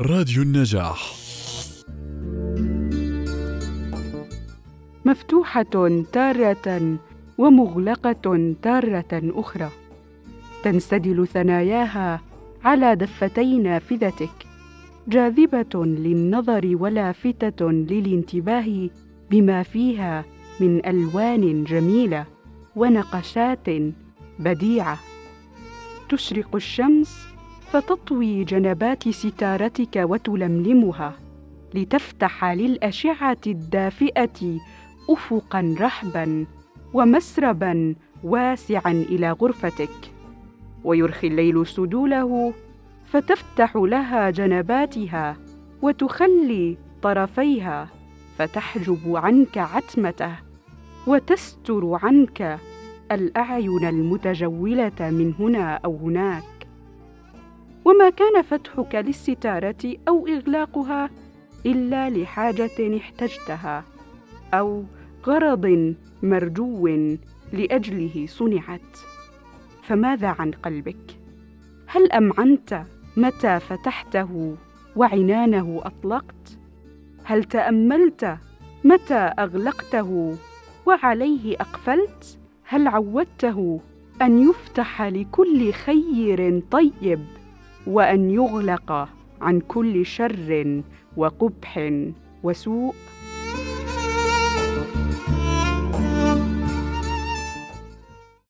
راديو النجاح. مفتوحة تارة ومغلقة تارة أخرى. تنسدل ثناياها على دفتي نافذتك جاذبة للنظر ولافتة للانتباه بما فيها من ألوان جميلة ونقشات بديعة. تشرق الشمس فتطوي جنبات ستارتك وتلملمها لتفتح للأشعة الدافئة افقا رحبا ومسربا واسعا إلى غرفتك. ويرخي الليل سدوله فتفتح لها جنباتها وتخلي طرفيها فتحجب عنك عتمته وتستر عنك الأعين المتجولة من هنا أو هناك. وما كان فتحك للستارة أو إغلاقها إلا لحاجة احتجتها أو غرض مرجو لأجله صنعت. فماذا عن قلبك؟ هل أمعنت متى فتحته وعنانه أطلقت؟ هل تأملت متى أغلقته وعليه أقفلت؟ هل عودته أن يفتح لكل خير طيب؟ وأن يغلق عن كل شر وقبح وسوء